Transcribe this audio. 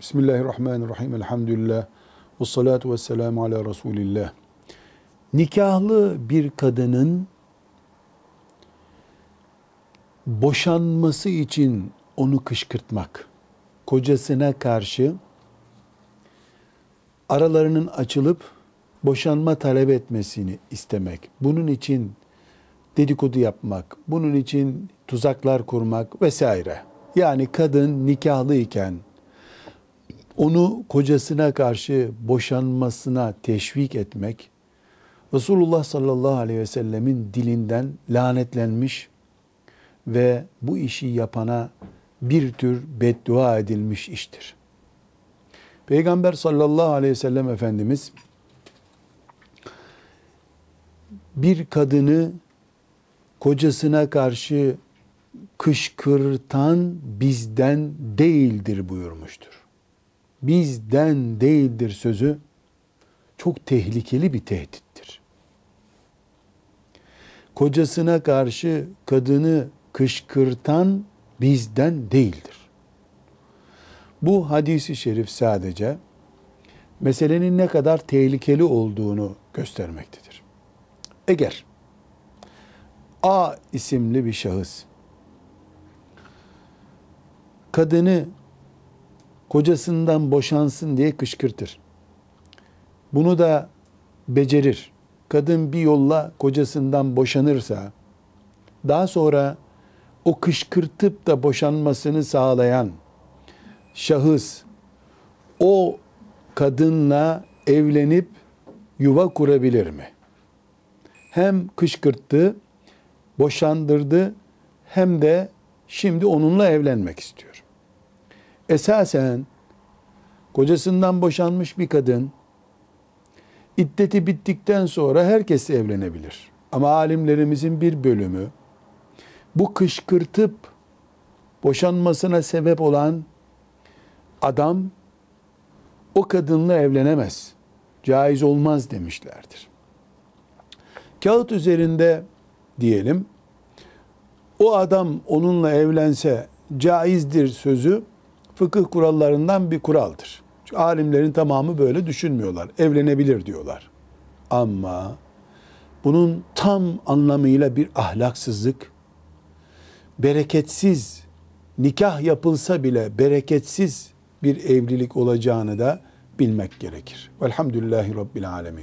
Bismillahirrahmanirrahim. Elhamdülillah. Ve salatu ve selamu ala Resulillah. Nikahlı bir kadının boşanması için onu kışkırtmak, kocasına karşı aralarının açılıp boşanma talep etmesini istemek, bunun için dedikodu yapmak, bunun için tuzaklar kurmak vesaire. Yani kadın nikahlı iken onu kocasına karşı boşanmasına teşvik etmek Resulullah sallallahu aleyhi ve sellemin dilinden lanetlenmiş ve bu işi yapana bir tür beddua edilmiş iştir. Peygamber sallallahu aleyhi ve sellem Efendimiz bir kadını kocasına karşı kışkırtan bizden değildir buyurmuştur. Bizden değildir sözü çok tehlikeli bir tehdittir. Kocasına karşı kadını kışkırtan bizden değildir. Bu hadisi şerif sadece meselenin ne kadar tehlikeli olduğunu göstermektedir. Eğer A isimli bir şahıs kadını kocasından boşansın diye kışkırtır. Bunu da becerir. Kadın bir yolla kocasından boşanırsa daha sonra o kışkırtıp da boşanmasını sağlayan şahıs o kadınla evlenip yuva kurabilir mi? Hem kışkırttı, boşandırdı hem de şimdi onunla evlenmek istiyor. Esasen kocasından boşanmış bir kadın iddeti bittikten sonra herkes evlenebilir. Ama alimlerimizin bir bölümü bu kışkırtıp boşanmasına sebep olan adam o kadınla evlenemez. Caiz olmaz demişlerdir. Kağıt üzerinde diyelim o adam onunla evlense caizdir sözü fıkıh kurallarından bir kuraldır. Çünkü alimlerin tamamı böyle düşünmüyorlar. Evlenebilir diyorlar. Ama bunun tam anlamıyla bir ahlaksızlık, bereketsiz, nikah yapılsa bile bereketsiz bir evlilik olacağını da bilmek gerekir. Velhamdülillahi Rabbil Alemin.